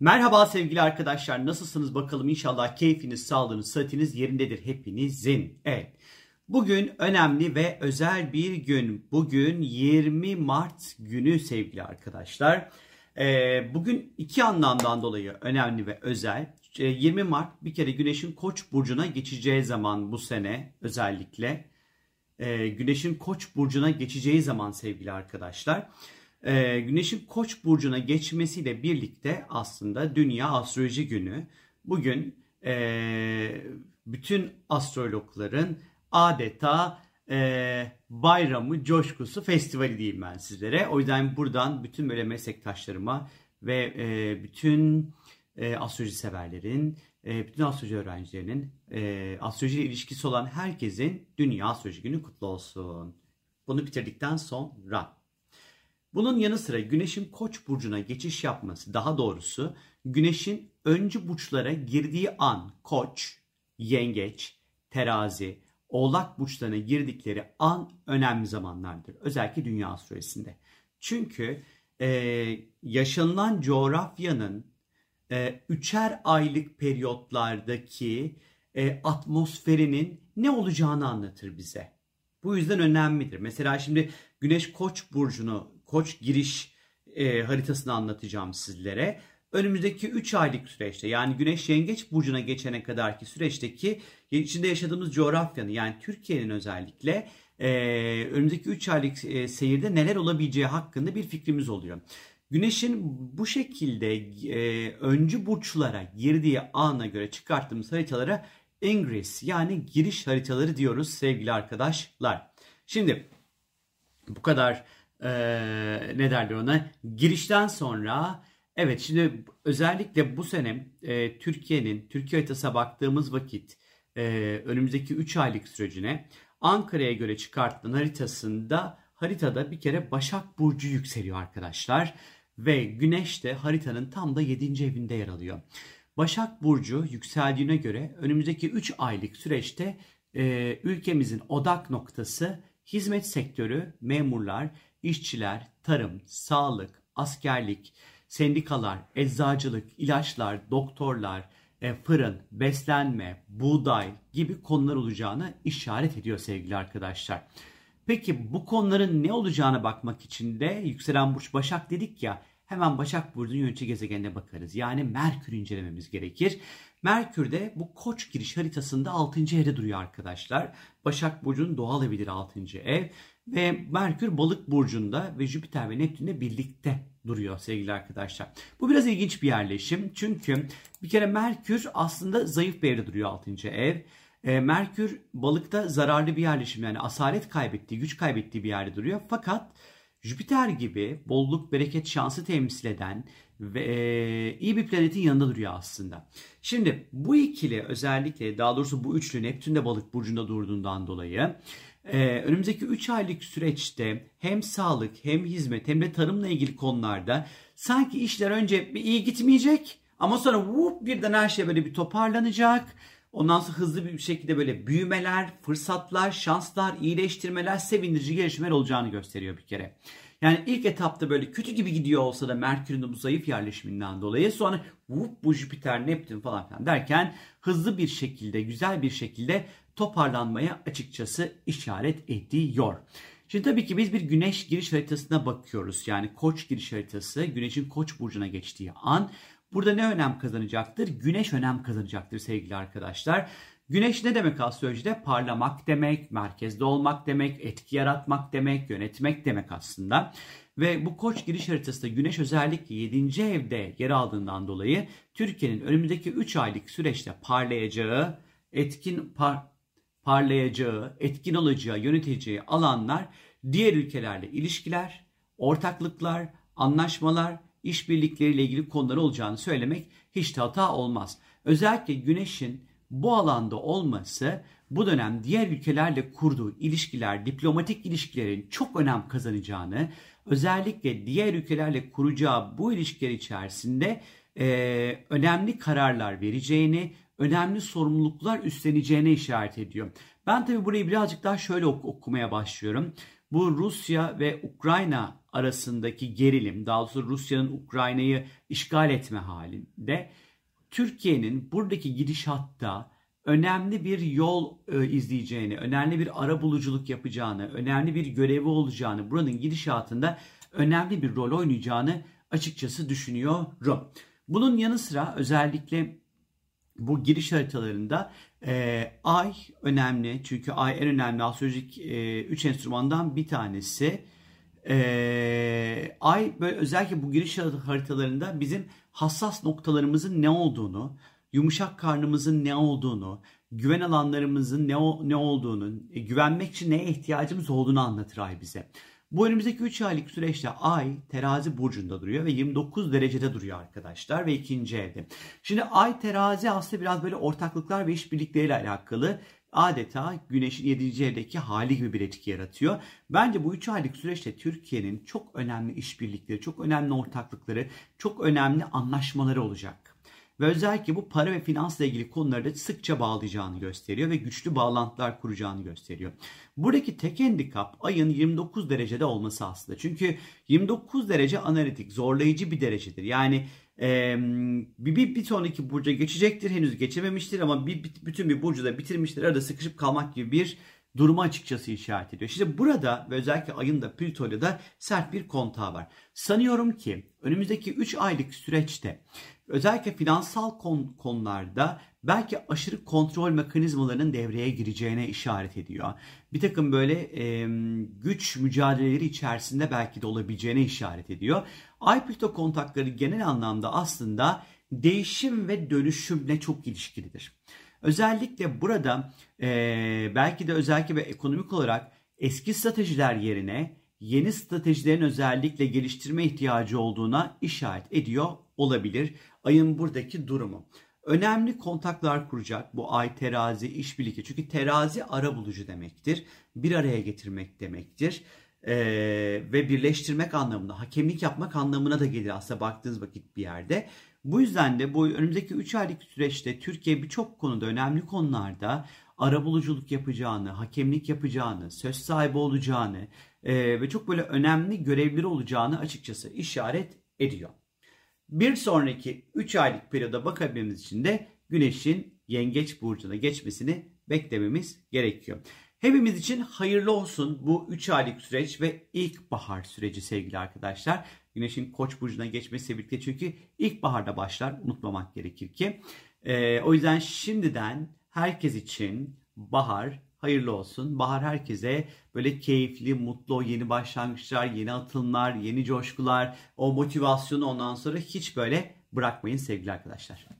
Merhaba sevgili arkadaşlar. Nasılsınız bakalım? İnşallah keyfiniz, sağlığınız, sıhhatiniz yerindedir hepinizin. Evet. Bugün önemli ve özel bir gün. Bugün 20 Mart günü sevgili arkadaşlar. Ee, bugün iki anlamdan dolayı önemli ve özel. 20 ee, Mart bir kere Güneş'in Koç burcuna geçeceği zaman bu sene özellikle. Ee, Güneş'in Koç burcuna geçeceği zaman sevgili arkadaşlar. Ee, Güneş'in Koç burcuna geçmesiyle birlikte aslında Dünya Astroloji Günü. Bugün e, bütün astrologların adeta e, bayramı, coşkusu, festivali diyeyim ben sizlere. O yüzden buradan bütün böyle meslektaşlarıma ve e, bütün e, astroloji severlerin, e, bütün astroloji öğrencilerinin, e, astroloji ilişkisi olan herkesin Dünya Astroloji Günü kutlu olsun. Bunu bitirdikten sonra bunun yanı sıra Güneş'in Koç burcuna geçiş yapması, daha doğrusu Güneş'in öncü burçlara girdiği an Koç, Yengeç, Terazi, Oğlak burçlarına girdikleri an önemli zamanlardır. Özellikle dünya astrolojisinde. Çünkü e, yaşanılan coğrafyanın e, üçer aylık periyotlardaki e, atmosferinin ne olacağını anlatır bize. Bu yüzden önemlidir. Mesela şimdi Güneş Koç burcunu koç giriş e, haritasını anlatacağım sizlere. Önümüzdeki 3 aylık süreçte yani Güneş Yengeç Burcu'na geçene kadarki süreçteki içinde yaşadığımız coğrafyanın yani Türkiye'nin özellikle e, önümüzdeki 3 aylık e, seyirde neler olabileceği hakkında bir fikrimiz oluyor. Güneşin bu şekilde e, öncü burçlara girdiği ana göre çıkarttığımız haritalara ingress yani giriş haritaları diyoruz sevgili arkadaşlar. Şimdi bu kadar e, ne derler ona girişten sonra evet şimdi özellikle bu sene e, Türkiye'nin Türkiye haritasına baktığımız vakit e, önümüzdeki 3 aylık sürecine Ankara'ya göre çıkartılan haritasında haritada bir kere Başak Burcu yükseliyor arkadaşlar. Ve Güneş de haritanın tam da 7. evinde yer alıyor. Başak Burcu yükseldiğine göre önümüzdeki 3 aylık süreçte e, ülkemizin odak noktası hizmet sektörü, memurlar, işçiler, tarım, sağlık, askerlik, sendikalar, eczacılık, ilaçlar, doktorlar, e, fırın, beslenme, buğday gibi konular olacağını işaret ediyor sevgili arkadaşlar. Peki bu konuların ne olacağına bakmak için de yükselen burç Başak dedik ya hemen Başak Burcu'nun yönetici gezegenine bakarız. Yani Merkür incelememiz gerekir. Merkür de bu koç giriş haritasında 6. evde duruyor arkadaşlar. Başak Burcu'nun doğal evidir 6. ev. Ve Merkür balık burcunda ve Jüpiter ve Neptün'le birlikte duruyor sevgili arkadaşlar. Bu biraz ilginç bir yerleşim. Çünkü bir kere Merkür aslında zayıf bir evde duruyor 6. ev. E, Merkür balıkta zararlı bir yerleşim yani asalet kaybettiği, güç kaybettiği bir yerde duruyor. Fakat Jüpiter gibi bolluk, bereket, şansı temsil eden ve e, iyi bir planetin yanında duruyor aslında. Şimdi bu ikili özellikle daha doğrusu bu üçlü Neptün de balık burcunda durduğundan dolayı e, önümüzdeki 3 aylık süreçte hem sağlık hem hizmet hem de tarımla ilgili konularda sanki işler önce bir iyi gitmeyecek ama sonra whoop, birden her şey böyle bir toparlanacak Ondan sonra hızlı bir şekilde böyle büyümeler, fırsatlar, şanslar, iyileştirmeler, sevindirici gelişmeler olacağını gösteriyor bir kere. Yani ilk etapta böyle kötü gibi gidiyor olsa da Merkür'ün bu zayıf yerleşiminden dolayı sonra vup bu Jüpiter, Neptün falan filan derken hızlı bir şekilde, güzel bir şekilde toparlanmaya açıkçası işaret ediyor. Şimdi tabii ki biz bir güneş giriş haritasına bakıyoruz. Yani koç giriş haritası güneşin koç burcuna geçtiği an Burada ne önem kazanacaktır? Güneş önem kazanacaktır sevgili arkadaşlar. Güneş ne demek astrolojide? Parlamak demek, merkezde olmak demek, etki yaratmak demek, yönetmek demek aslında. Ve bu koç giriş haritasında güneş özellikle 7. evde yer aldığından dolayı Türkiye'nin önümüzdeki 3 aylık süreçte parlayacağı, etkin par, parlayacağı, etkin olacağı, yöneteceği alanlar diğer ülkelerle ilişkiler, ortaklıklar, anlaşmalar işbirlikleriyle ilgili konuları olacağını söylemek hiç de hata olmaz. Özellikle Güneş'in bu alanda olması bu dönem diğer ülkelerle kurduğu ilişkiler, diplomatik ilişkilerin çok önem kazanacağını, özellikle diğer ülkelerle kuracağı bu ilişkiler içerisinde e, önemli kararlar vereceğini, önemli sorumluluklar üstleneceğine işaret ediyor. Ben tabi burayı birazcık daha şöyle ok- okumaya başlıyorum. bu Rusya ve Ukrayna arasındaki gerilim, daha doğrusu Rusya'nın Ukrayna'yı işgal etme halinde Türkiye'nin buradaki gidişatta önemli bir yol e, izleyeceğini, önemli bir ara buluculuk yapacağını, önemli bir görevi olacağını, buranın gidişatında önemli bir rol oynayacağını açıkçası düşünüyorum. Bunun yanı sıra özellikle bu giriş haritalarında e, ay önemli çünkü ay en önemli astrolojik 3 e, üç enstrümandan bir tanesi. E, ay böyle özellikle bu giriş haritalarında bizim hassas noktalarımızın ne olduğunu, yumuşak karnımızın ne olduğunu, güven alanlarımızın ne, ne olduğunu, e, güvenmek için neye ihtiyacımız olduğunu anlatır ay bize. Bu önümüzdeki 3 aylık süreçte Ay terazi burcunda duruyor ve 29 derecede duruyor arkadaşlar ve ikinci evde. Şimdi Ay terazi aslında biraz böyle ortaklıklar ve işbirlikleriyle alakalı adeta Güneş'in 7. evdeki hali gibi bir etki yaratıyor. Bence bu 3 aylık süreçte Türkiye'nin çok önemli işbirlikleri, çok önemli ortaklıkları, çok önemli anlaşmaları olacak. Ve özellikle bu para ve finansla ilgili konularda sıkça bağlayacağını gösteriyor ve güçlü bağlantılar kuracağını gösteriyor. Buradaki tek handikap ayın 29 derecede olması aslında. Çünkü 29 derece analitik, zorlayıcı bir derecedir. Yani ee, bir, bir, sonraki burca geçecektir. Henüz geçememiştir ama bir, bütün bir burcu da bitirmiştir. Arada sıkışıp kalmak gibi bir durumu açıkçası işaret ediyor. İşte burada ve özellikle ayın da Plüto'yla da sert bir kontağı var. Sanıyorum ki önümüzdeki 3 aylık süreçte özellikle finansal kon konularda belki aşırı kontrol mekanizmalarının devreye gireceğine işaret ediyor. Bir takım böyle e, güç mücadeleleri içerisinde belki de olabileceğine işaret ediyor. Ay Plüto kontakları genel anlamda aslında değişim ve dönüşümle çok ilişkilidir. Özellikle burada e, belki de özellikle ve ekonomik olarak eski stratejiler yerine yeni stratejilerin özellikle geliştirme ihtiyacı olduğuna işaret ediyor olabilir ayın buradaki durumu. Önemli kontaklar kuracak bu ay terazi işbirliği. Çünkü terazi ara bulucu demektir. Bir araya getirmek demektir. Ee, ve birleştirmek anlamında, hakemlik yapmak anlamına da gelir aslında baktığınız vakit bir yerde. Bu yüzden de bu önümüzdeki 3 aylık süreçte Türkiye birçok konuda önemli konularda arabuluculuk yapacağını, hakemlik yapacağını, söz sahibi olacağını e, ve çok böyle önemli görevleri olacağını açıkçası işaret ediyor. Bir sonraki 3 aylık periyoda bakabilmemiz için de Güneş'in Yengeç burcuna geçmesini beklememiz gerekiyor. Hepimiz için hayırlı olsun bu 3 aylık süreç ve ilkbahar süreci sevgili arkadaşlar. Güneşin Koç burcuna geçmesi birlikte çünkü ilkbaharda başlar unutmamak gerekir ki. Ee, o yüzden şimdiden herkes için bahar hayırlı olsun. Bahar herkese böyle keyifli, mutlu, yeni başlangıçlar, yeni atılımlar, yeni coşkular, o motivasyonu ondan sonra hiç böyle bırakmayın sevgili arkadaşlar.